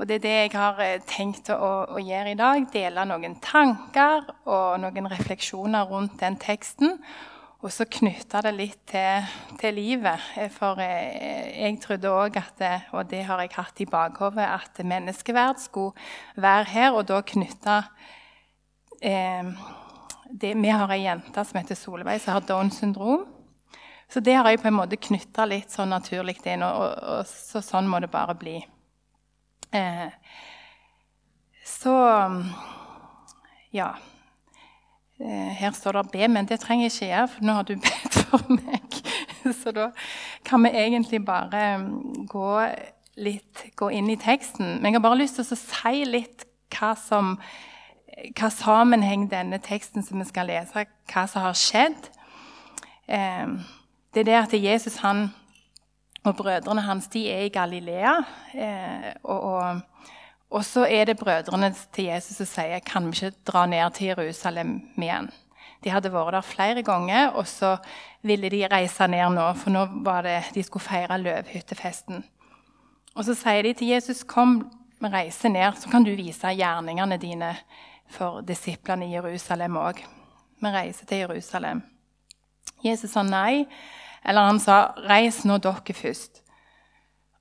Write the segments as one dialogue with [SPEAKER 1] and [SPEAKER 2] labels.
[SPEAKER 1] Og det er det jeg har eh, tenkt å, å gjøre i dag. Dele noen tanker og noen refleksjoner rundt den teksten. Og så knytte det litt til, til, livet. For eh, jeg trodde òg at, og det har jeg hatt i bakhodet, at menneskeverd skulle være her, og da knytte eh, Vi har ei jente som heter Solveig, som har Downs syndrom. Så det har jeg på en måte knytta litt sånn naturlig inn, og, og, og så sånn må det bare bli. Eh, så Ja. Eh, her står det 'be', men det trenger jeg ikke gjøre, for nå har du bedt for meg. Så da kan vi egentlig bare mm, gå, litt, gå inn i teksten. Men jeg har bare lyst til å si litt hva som hva sammenheng denne teksten som vi skal lese, hva som har skjedd. Eh, det er det at Jesus han, og brødrene hans de er i Galilea. Eh, og, og, og, så er det brødrene til Jesus som sier kan vi ikke dra ned til Jerusalem igjen. De hadde vært der flere ganger, og så ville de reise ned nå, for nå var det, de skulle feire løvhyttefesten. Og så sier de til Jesus kom, vi reiser ned, så kan du vise gjerningene dine for disiplene i Jerusalem òg. Vi reiser til Jerusalem. Jesus sa nei, eller han sa 'reis nå dere først'.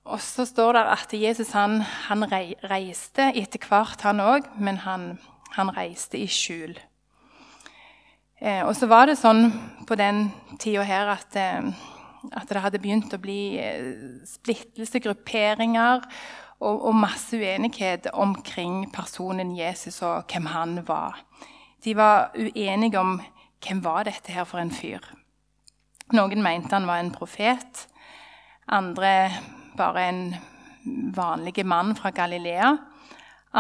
[SPEAKER 1] Og så står det at Jesus han, han reiste etter hvert, han òg, men han, han, reiste i skjul. Eh, og så var det sånn på den tida her at, eh, at, det hadde begynt å bli eh, splittelse, grupperinger og, og, masse uenighet omkring personen Jesus og hvem han var. De var uenige om hvem var dette her for en fyr. Noen mente han var en profet. Andre bare en vanlig mann fra Galilea.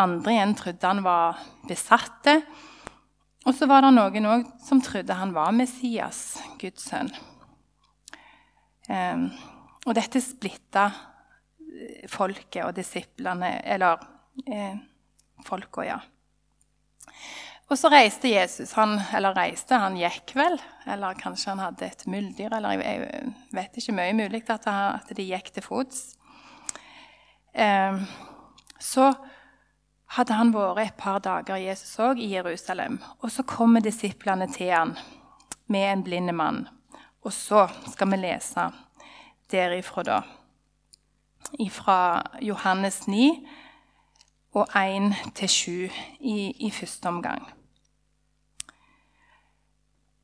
[SPEAKER 1] Andre igjen trodde han var besatte. Og så var det noen òg som trodde han var Messias, Guds sønn. Um, og dette splitta folket og disiplene Eller eh, folka, ja. Og så reiste Jesus. Han, eller reiste, han gikk vel. Eller kanskje han hadde et muldyr. Eller jeg, vet ikke mye mulig at, at de gikk til fots. Eh, så hadde han vært et par dager Jesus òg i Jerusalem. Og så kommer disiplene til han med en blind mann. Og så skal vi lese derifra, da fra Johannes 9 og 1-7 i, i første omgang.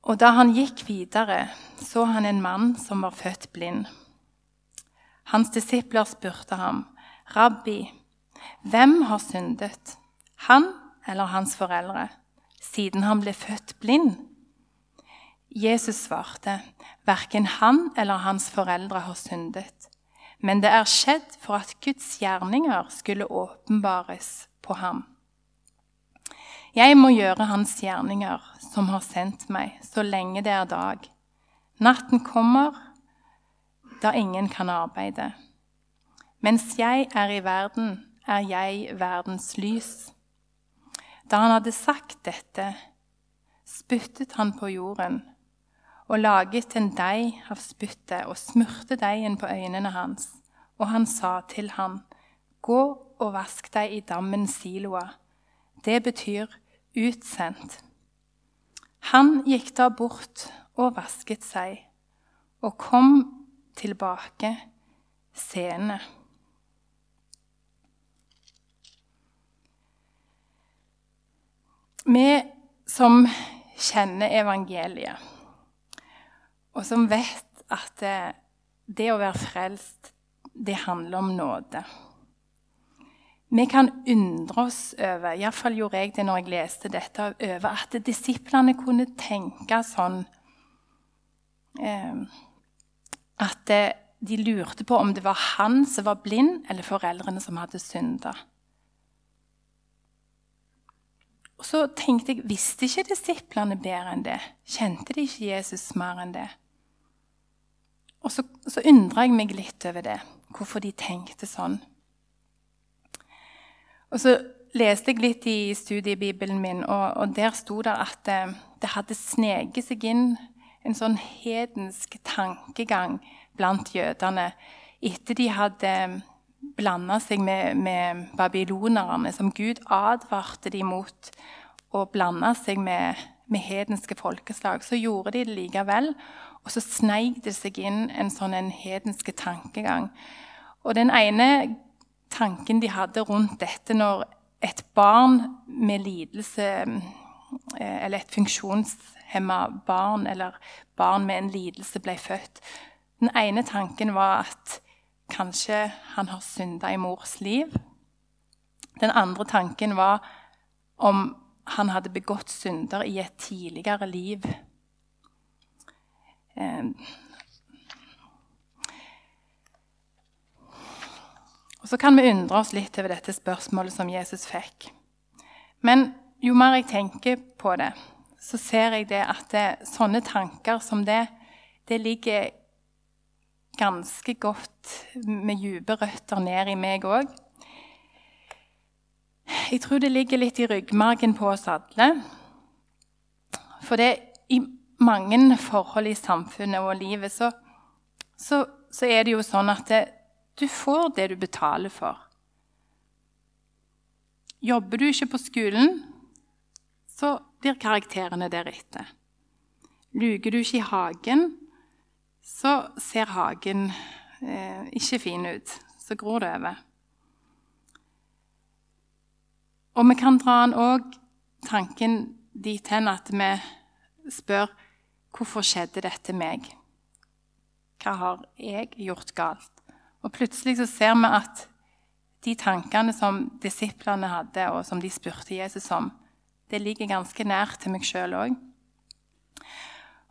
[SPEAKER 1] Og da han gikk videre, så han en mann som var født blind. Hans disipler spurte ham, 'Rabbi, hvem har syndet, han eller hans foreldre, siden han ble født blind?' Jesus svarte, 'Verken han eller hans foreldre har syndet.' men det er skjedd for at Guds gjerninger skulle åpenbares på ham. Jeg må gjøre hans gjerninger, som har sendt meg, så lenge det er dag. Natten kommer da ingen kan arbeide. Mens jeg er i verden, er jeg verdens lys. Da han hadde sagt dette, spyttet han på jorden og laget en deig av spyttet og smurte deigen på øynene hans. Og han sa til ham, Gå og vask deg i dammen Siloa. Det betyr utsendt. Han gikk da bort og vasket seg, og kom tilbake seende. Vi som kjenner evangeliet, og som vet at det å være frelst, det handler om nåde. Vi kan undre oss over, iallfall gjorde jeg det når jeg leste dette, over at disiplene kunne tenke sånn eh, At de lurte på om det var han som var blind, eller foreldrene som hadde synda. Og så tenkte jeg, Visste ikke disiplene bedre enn det? Kjente de ikke Jesus mer enn det? Og så, så undra jeg meg litt over det, hvorfor de tenkte sånn. Og så leste jeg litt i studiebibelen min, og, og der sto det at det, eh, det hadde sneket seg inn en sånn hedensk tankegang blant jødene etter de hadde blanda seg med, med babylonerne, som Gud advarte dem mot å blande seg med, med hedenske folkeslag, så gjorde de det likevel. Og så sneik det seg inn en sånn en hedenske tankegang. Og den ene tanken de hadde rundt dette når et barn med lidelse eh, Eller et funksjonshemma barn eller barn med en lidelse ble født Den ene tanken var at kanskje han har synda i mors liv. Den andre tanken var om han hadde begått synder i et tidligere liv. Og Så kan vi undre oss litt over dette spørsmålet som Jesus fikk. Men jo mer jeg tenker på det, så ser jeg det at det, sånne tanker som det, det ligger ganske godt med dype røtter ned i meg òg. Jeg tror det ligger litt i ryggmargen på oss alle. For det i mange forhold i samfunnet og livet så, så, så er det jo sånn at det, du får det du betaler for. Jobber du ikke på skolen, så blir karakterene deretter. Luker du ikke i hagen, så ser hagen eh, ikke fin ut. Så gror det over. Og vi kan dra den òg tanken dit hen at vi spør hvorfor skjedde dette meg? Hva har jeg gjort galt? Og plutselig så ser vi at de tankene som disiplene hadde, og som de spurte Jesus om, det ligger ganske nær til meg sjøl òg.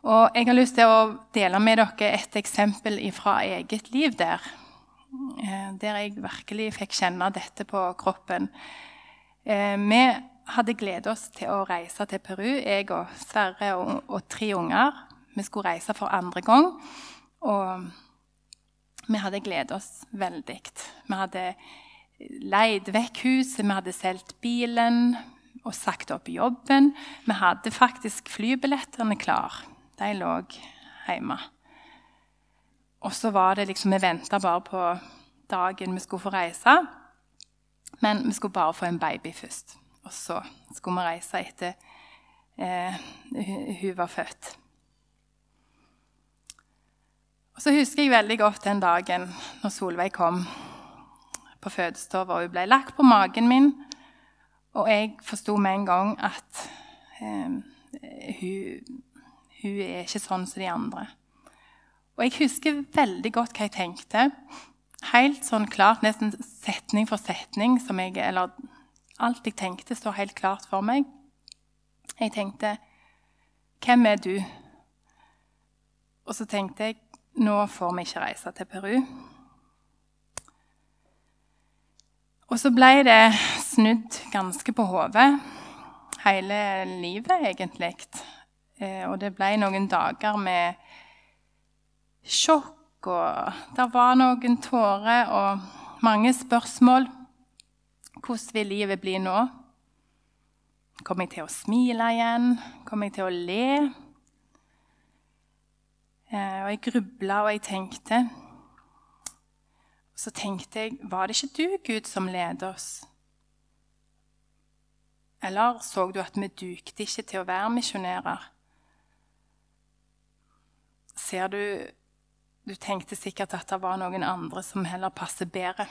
[SPEAKER 1] Og jeg har lyst til å dele med dere et eksempel fra eget liv der. Eh, der jeg virkelig fikk kjenne dette på kroppen. Eh, vi hadde gledet oss til å reise til Peru, jeg og Sverre og, og, tre unger. Vi skulle reise for andre gang. Og vi hadde gledet oss veldig. Vi hadde leid vekk huset, vi hadde solgt bilen og sagt opp jobben. Vi hadde faktisk flybillettene klar. De lå hjemme. Og så var det liksom Vi venta bare på dagen vi skulle få reise. Men vi skulle bare få en baby først. Og så skulle vi reise etter eh, hun var født. Og Så husker jeg veldig godt den dagen når Solveig kom på fødestua hun ble lagt på magen min. Og jeg forsto med en gang at eh, hun, hun er ikke sånn som de andre. Og jeg husker veldig godt hva jeg tenkte helt sånn klart, nesten setning for setning, som jeg, eller alt jeg tenkte, står helt klart for meg. Jeg tenkte Hvem er du? Og så tenkte jeg nå får vi ikke reise til Peru. Og så ble det snudd ganske på hodet, hele livet egentlig. Eh, og det ble noen dager med sjokk og det var noen tårer og mange spørsmål. Hvordan vil livet bli nå? Kommer jeg til å smile igjen? Kommer jeg til å le? Eh, og jeg grubla, og jeg tenkte Og så tenkte jeg Var det ikke du, Gud, som leder oss? Eller så du at vi dukte ikke til å være misjonærer? Ser du du tenkte sikkert at det var noen andre som heller passer bedre.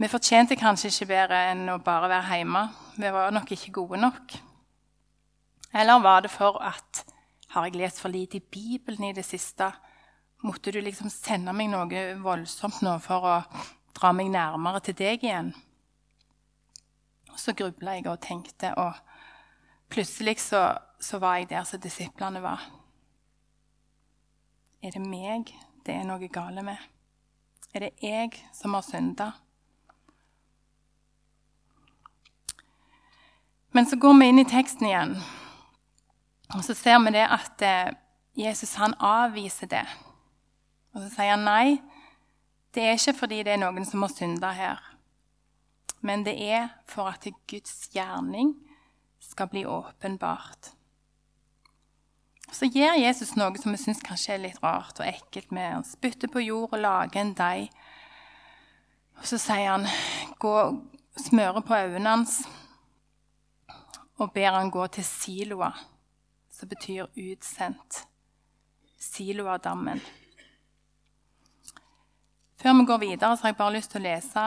[SPEAKER 1] Vi fortjente kanskje ikke bedre enn å bare være hjemme. Vi var nok ikke gode nok. Eller var det for at Har jeg lest for lite i Bibelen i det siste? Måtte du liksom sende meg noe voldsomt nå for å dra meg nærmere til deg igjen? Så grubla jeg og tenkte, og plutselig så, så var jeg der som disiplene var. Er det meg det er noe gale med? Er det jeg som har synda? Men så går vi inn i teksten igjen, og så ser vi det at eh, Jesus han avviser det. Og så sier han nei, det er ikke fordi det er noen som har synda her. Men det er for at Guds gjerning skal bli åpenbart. Så gjør Jesus noe som vi syns kanskje er litt rart og ekkelt med Han spytter på jord og lager en deig. Og så sier han, gå, smøre på øynene hans og ber han gå til Siloa, som betyr utsendt. Silo av dammen. Før vi går videre, så har jeg bare lyst til å lese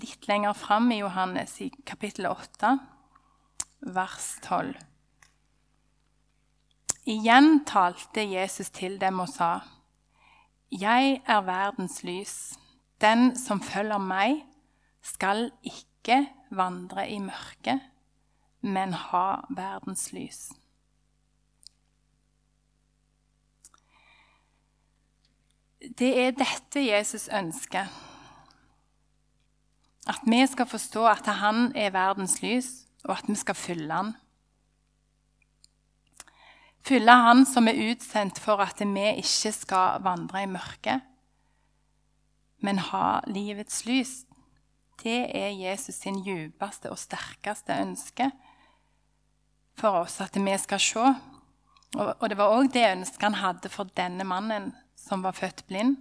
[SPEAKER 1] litt lenger fram i Johannes, i kapittel 8, vers 12. Igjen talte Jesus til dem og sa, Jeg er verdens lys. Den som følger meg, skal ikke vandre i mørket, men ha verdens lys. Det er dette Jesus ønsker. At vi skal forstå at han er verdens lys, og at vi skal følge han. Følge han som er utsendt for at vi ikke skal vandre i mørket, men ha livets lys. Det er Jesus sin djupeste og sterkeste ønske for oss at vi skal se. Og, det var òg det ønsket han hadde for denne mannen som var født blind.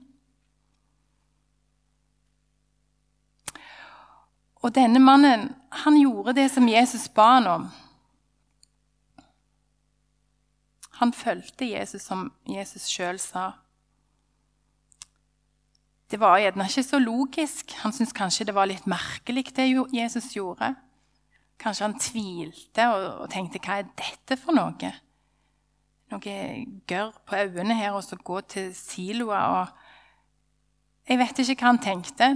[SPEAKER 1] Og denne mannen han gjorde det som Jesus ba han om. Han fulgte Jesus som Jesus sjøl sa. Det var gjerne ikke så logisk. Han syntes kanskje det var litt merkelig, det Jesus gjorde. Kanskje han tvilte og, tenkte 'hva er dette for noe'? Noe gørr på øynene her, og så gå til siloer og Jeg vet ikke hva han tenkte,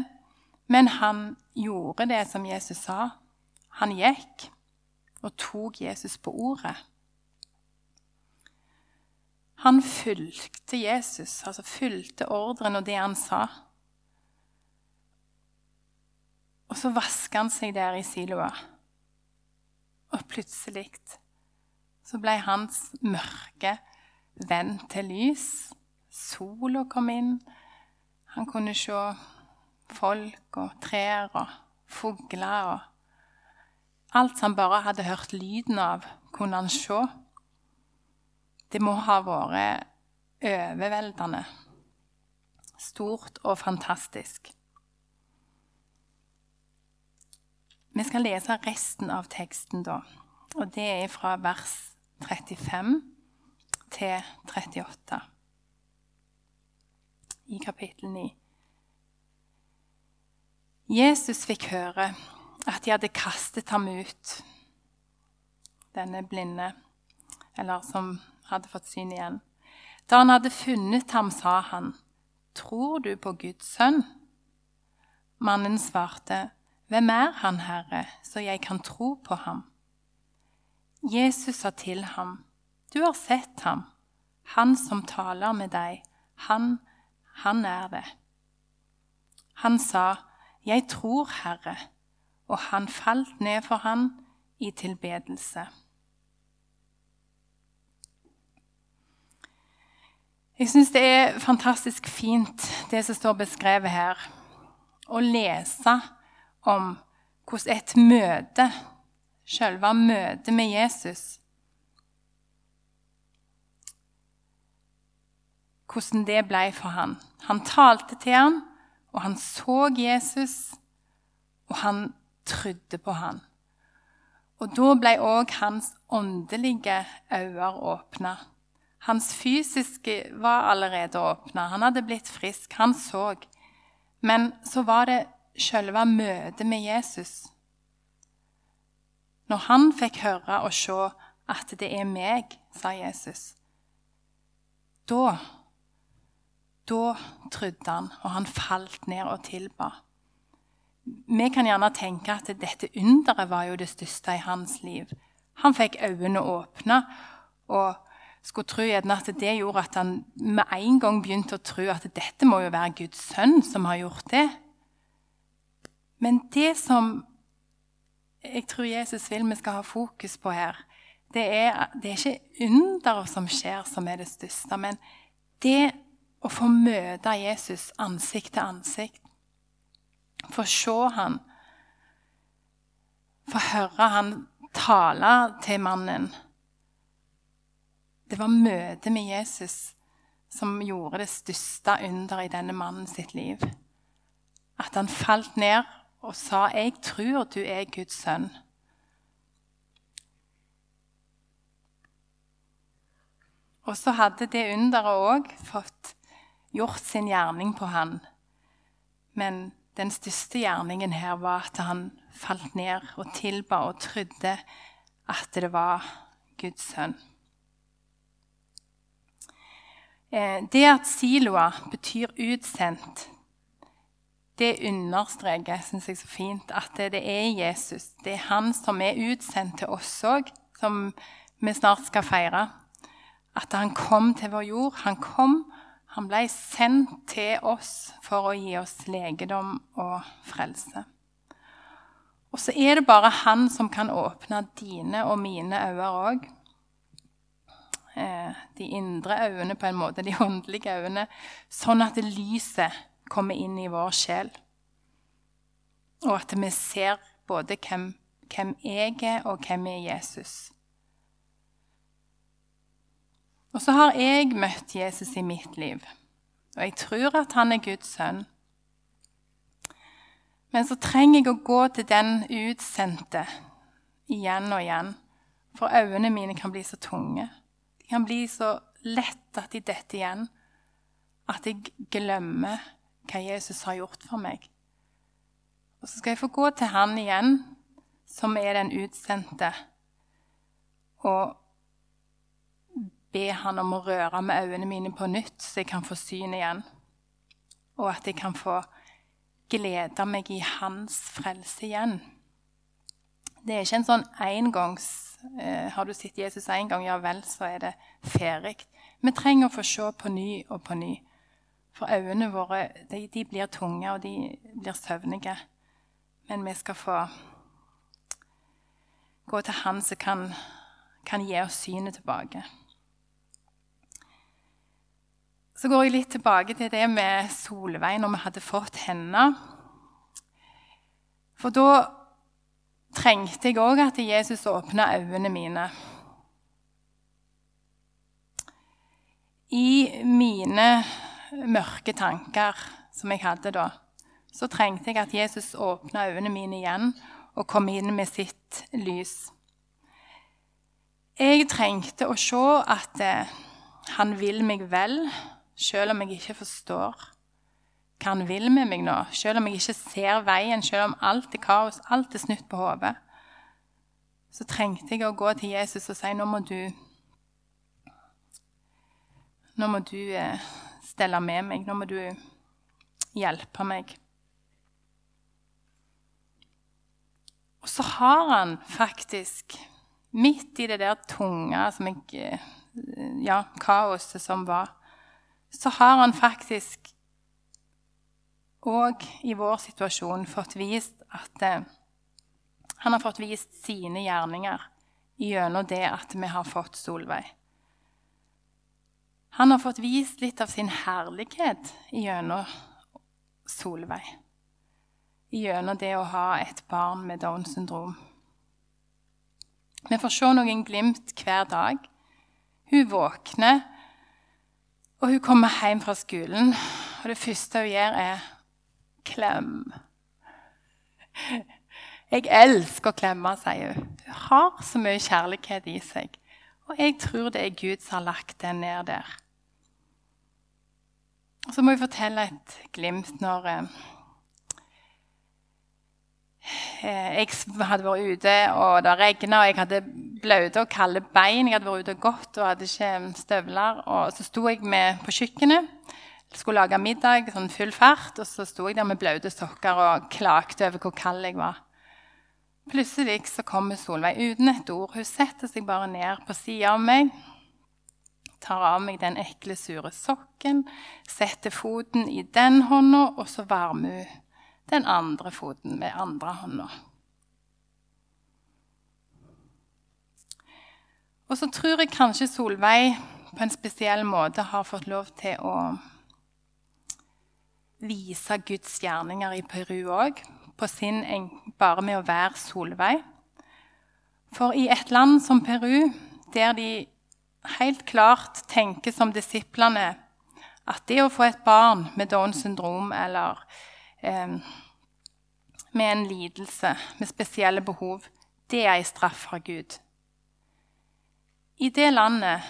[SPEAKER 1] men han gjorde det som Jesus sa. Han gikk og tok Jesus på ordet. Han fulgte Jesus, altså fulgte ordren og det han sa. Og så vasker han seg der i siloa. Og plutselig så ble hans mørke vendt til lys. Sola kom inn. Han kunne se folk og trær og fugler og Alt han bare hadde hørt lyden av, kunne han se. Det må ha vært overveldende. Stort og fantastisk. Vi skal lese resten av teksten, da. Og det er fra vers 35 til 38 i kapittel 9. Jesus fikk høre at de hadde kastet ham ut, denne blinde, eller som hadde fått syn igjen. Da han hadde funnet ham, sa han, 'Tror du på Guds sønn?' Mannen svarte, 'Hvem er han, Herre, så jeg kan tro på ham?' Jesus sa til ham, 'Du har sett ham, han som taler med deg. Han, han er det.' Han sa, 'Jeg tror, Herre', og han falt ned for ham i tilbedelse. Jeg syns det er fantastisk fint, det som står beskrevet her. Å lese om hvordan et møte selve møtet med Jesus. Hvordan det ble for han. Han talte til han, og han så Jesus, og han trodde på han. Og da ble òg hans åndelige øyne åpna. Hans fysiske var allerede åpna. Han hadde blitt frisk. Han så. Men så var det selve møtet med Jesus når han fikk høre og se at det er meg, sa Jesus, da Da trodde han, og han falt ned og tilba. Vi kan gjerne tenke at dette underet var jo det største i hans liv. Han fikk øynene åpna og skulle tro at det gjorde at han med en gang begynte å tro at dette må jo være Guds sønn som har gjort det. Men det som jeg tror Jesus vil vi skal ha fokus på her, det er, det er ikke underet som skjer, som er det største, men det å få møte Jesus ansikt til ansikt. Få se han, få høre han tale til mannen. Det var møtet med Jesus som gjorde det største under i denne mannen sitt liv. at han falt ned og sa, 'Jeg tror du er Guds sønn'. Og så hadde det underet òg fått gjort sin gjerning på han. Men den største gjerningen her var at han falt ned og tilba og trodde at det var Guds sønn. Eh, det at siloa betyr utsendt, det understreker synes jeg så fint, at det er Jesus. Det er han som er utsendt til oss òg, som vi snart skal feire. At han kom til vår jord. Han kom, han ble sendt til oss for å gi oss legedom og frelse. Og så er det bare han som kan åpne dine og mine øyne òg. Eh, de indre øynene, på en måte, de åndelige øynene, sånn at lyset kommer inn i vår sjel. Og at vi ser både hvem, hvem jeg er, og hvem er Jesus. Og så har jeg møtt Jesus i mitt liv, og jeg tror at han er Guds sønn. Men så trenger jeg å gå til den utsendte igjen og igjen, for øynene mine kan bli så tunge. De kan bli så lett at de detter igjen, at jeg glemmer hva Jesus har gjort for meg. Og så skal jeg få gå til han igjen, som er den utsendte, og be han om å røre med øynene mine på nytt, så jeg kan få syn igjen. Og at jeg kan få glede meg i hans frelse igjen. Det er ikke en sånn engangs eh, Har du sett Jesus én gang, ja vel, så er det ferdig. Vi trenger å få se på ny og på ny. For øynene våre de, de blir tunge, og de blir søvnige. Men vi skal få gå til Han som kan, kan gi oss synet tilbake. Så går jeg litt tilbake til det med Solveig når vi hadde fått henne. For da trengte jeg òg at Jesus åpna øynene mine. I mine mørke tanker som jeg hadde da, så trengte jeg at Jesus åpna øynene mine igjen og kom inn med sitt lys. Jeg trengte å se at eh, han vil meg vel selv om jeg ikke forstår hva han vil med meg nå, selv om jeg ikke ser veien, selv om alt er kaos, alt er snutt på hodet, så trengte jeg å gå til Jesus og si nå må du Nå må du eh, stelle med meg. Nå må du hjelpe meg. Og så har han faktisk, midt i det der tunge som jeg, eh, ja, kaoset som var så har han faktisk òg i vår situasjon fått vist at eh, han har fått vist sine gjerninger gjennom det at vi har fått Solveig. Han har fått vist litt av sin herlighet gjennom Solveig. Gjennom det å ha et barn med Downs syndrom. Vi får se noen glimt hver dag. Hun våkner og hun kommer hjem fra skolen, og det første hun gjør, er klem. Jeg elsker å klemme, sier hun. Hun har så mye kjærlighet i seg. Og jeg tror det er Gud som har lagt den ned der. Og så må jeg fortelle et glimt når eh, Eh, jeg hadde vært ute, og det regna, og jeg hadde blaute og kalde bein. Jeg hadde vært ute og gått og hadde ikke støvler. Og så sto jeg med på kjøkkenet, skulle lage middag, sånn full fart. Og så sto jeg der med blaute sokker og klagde over hvor kald jeg var. Plutselig så kommer Solveig uten et ord. Hun setter seg bare ned på sida av meg. Tar av meg den ekle, sure sokken, setter foten i den hånda, og så varmer hun den andre foten med andre hånda. Og så tror jeg kanskje Solveig på en spesiell måte har fått lov til å vise Guds gjerninger i Peru òg, bare med å være Solveig. For i et land som Peru, der de helt klart tenker som disiplene at det å få et barn med Downs syndrom eller eh, med en lidelse, med spesielle behov, det er en straff fra Gud. I det landet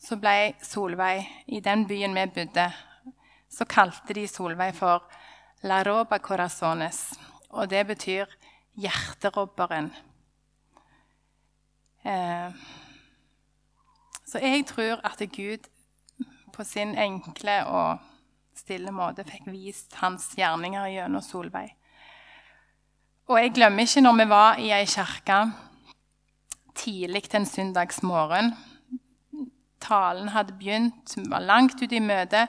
[SPEAKER 1] så ble Solveig, i den byen vi bodde, så kalte de Solveig for La roba corazones. Og det betyr hjerterobberen. Eh, så jeg tror at Gud på sin enkle og stille måte fikk vist hans gjerninger gjennom Solveig. Og jeg glemmer ikke når vi var i ei kirke tidlig en søndagsmorgen. Talen hadde begynt, vi var langt ute i møtet.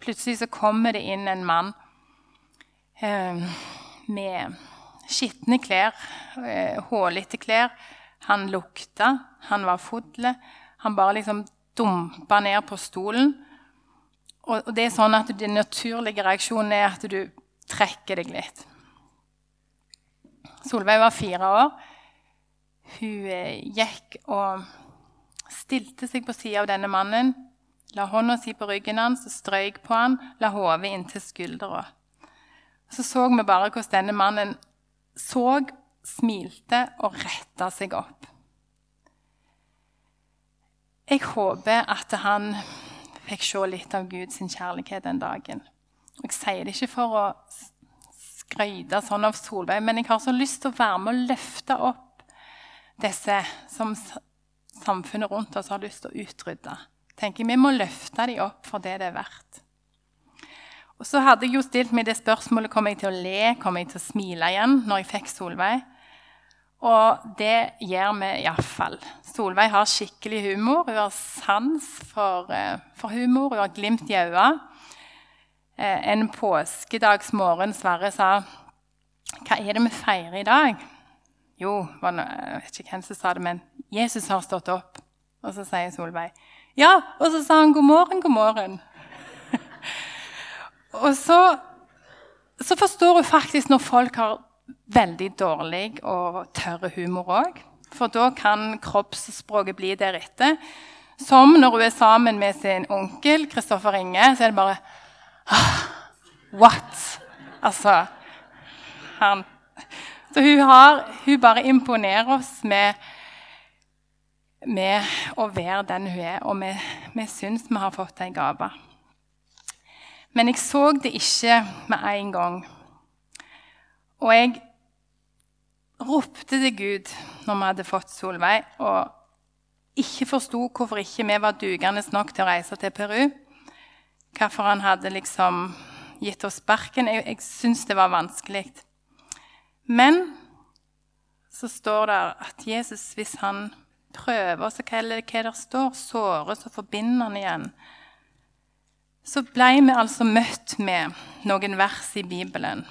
[SPEAKER 1] Plutselig så kommer det inn en mann eh, med skitne klær, hullete klær. Han lukta, han var fodle. Han bare liksom dumpa ned på stolen. Og, det er sånn at Den naturlige reaksjonen er at du trekker deg litt. Solveig var fire år. Hun eh, gikk og stilte seg på sida av denne mannen. La hånda si på ryggen hans strøyk på han, la hodet inntil skuldra. Så så vi bare hvordan denne mannen så, smilte og retta seg opp. Jeg håper at han fikk se litt av Guds kjærlighet den dagen. Jeg sier det ikke for å skryte sånn av Solveig, men jeg har så lyst til å være med og løfte opp disse som samfunnet rundt oss har lyst til å utrydde. Tenker Vi må løfte dem opp for det det er verdt. Og så hadde jeg jo stilt meg det spørsmålet kommer jeg til å le, kommer jeg til å smile igjen når jeg fikk Solveig. Og det gjør vi iallfall. Solveig har skikkelig humor. Hun har sans for, eh, for humor. Hun har glimt i øynene. Eh, en påskedagsmorgen Sverre sa Hva er det vi feirer i dag? Jo, jeg vet ikke hvem som sa det, men Jesus har stått opp. Og så sier Solveig ja, og så sa han god morgen, god morgen. Og så, så forstår hun faktisk når folk har veldig dårlig og tørr humor òg. For da kan kroppsspråket bli deretter. Som når hun er sammen med sin onkel Kristoffer Inge, så er det bare ah, What? Altså han, Så hun, har, hun bare imponerer oss med, med å være den hun er, og vi, vi syns vi har fått en gave. Men jeg så det ikke med en gang. Og jeg ropte til Gud når vi hadde fått Solveig, og ikke forsto hvorfor ikke vi var dugende nok til å reise til Peru. Hvorfor han hadde liksom gitt oss sparken. Jeg, jeg syns det var vanskelig. Men så står det at Jesus, hvis han prøver så hva er det hva der står, sårer, så forbinder han igjen. Så ble vi altså møtt med noen vers i Bibelen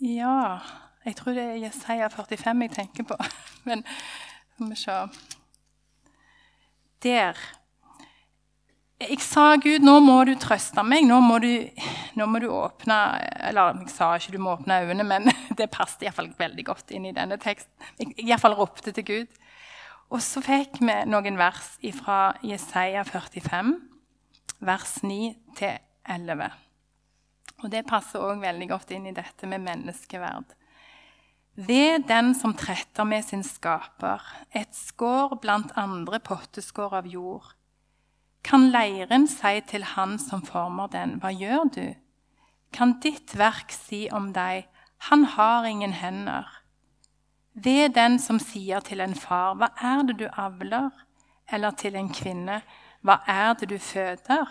[SPEAKER 1] Ja Jeg tror det er Jesaja 45 jeg tenker på. Men skal vi se Der. Jeg sa, Gud, nå må du trøste meg. Nå må du, nå må du åpne Eller jeg sa ikke du må åpne øynene, men det passet iallfall veldig godt inn i denne teksten. Iallfall ropte til Gud. Og så fikk vi noen vers fra Jesaja 45, vers 9 11. Og det passer òg veldig godt inn i dette med menneskeverd. Ved den som tretter med sin skaper, et skår blant andre potteskår av jord, kan leiren si til han som former den, hva gjør du? Kan ditt verk si om deg, han har ingen hender? Ved den som sier til en far, hva er det du avler? Eller til en kvinne, hva er det du føder?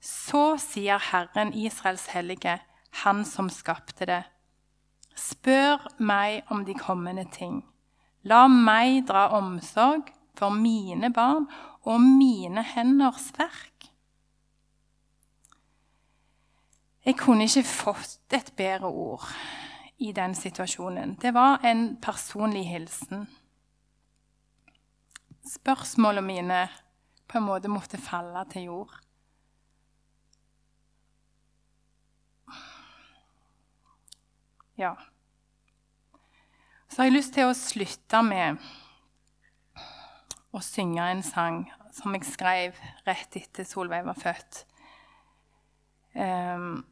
[SPEAKER 1] Så sier Herren Israels hellige, Han som skapte det. Spør meg om de kommende ting. La meg dra omsorg for mine barn og mine henders verk. Jeg kunne ikke fått et bedre ord i den situasjonen. Det var en personlig hilsen. Spørsmålene mine på en måte måtte falle til jord. Ja. Så har jeg lyst til å slutte med å synge en sang som jeg skrev rett etter Solveig var født. Um,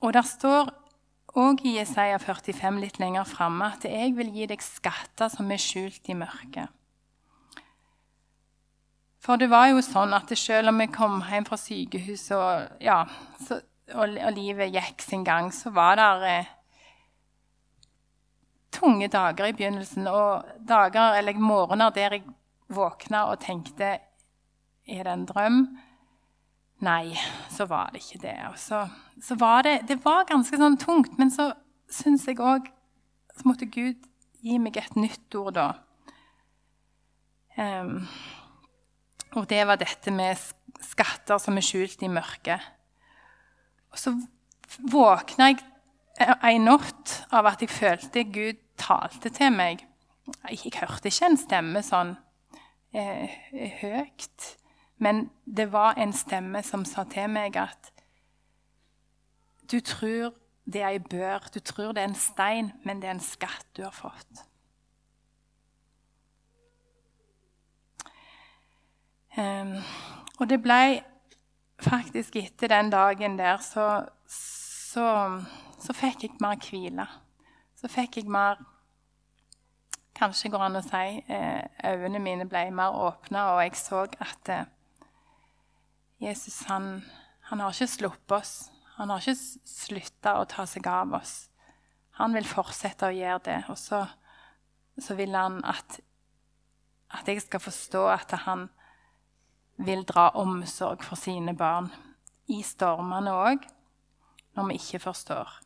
[SPEAKER 1] og der står òg i Jesaja 45 litt lenger framme at 'jeg vil gi deg skatter som er skjult i mørket'. For det var jo sånn at selv om jeg kom hjem fra sykehuset og, ja, og, og livet gikk sin gang, så var det eh, tunge dager i begynnelsen. Og dager, eller morgener der jeg våkna og tenkte Er det en drøm? Nei, så var det ikke det. Og så, så var det, det var ganske sånn tungt, men så syns jeg òg Så måtte Gud gi meg et nytt ord da. Um, og det var dette med skatter som er skjult i mørket. Og så våkna jeg en natt av at jeg følte Gud talte til meg. Jeg hørte ikke en stemme sånn eh, høyt, men det var en stemme som sa til meg at du tror det er ei bør, du tror det er en stein, men det er en skatt du har fått. Um, og det ble faktisk etter den dagen der så, så, så fikk jeg mer hvile. Så fikk jeg mer Kanskje går an å si eh, øynene mine ble mer åpna, og jeg så at eh, Jesus han, han, har ikke sluppet oss. Han har ikke slutta å ta seg av oss. Han vil fortsette å gjøre det. Og så, så vil han at, at jeg skal forstå at han vil dra omsorg for sine barn. I stormene òg, når vi ikke forstår.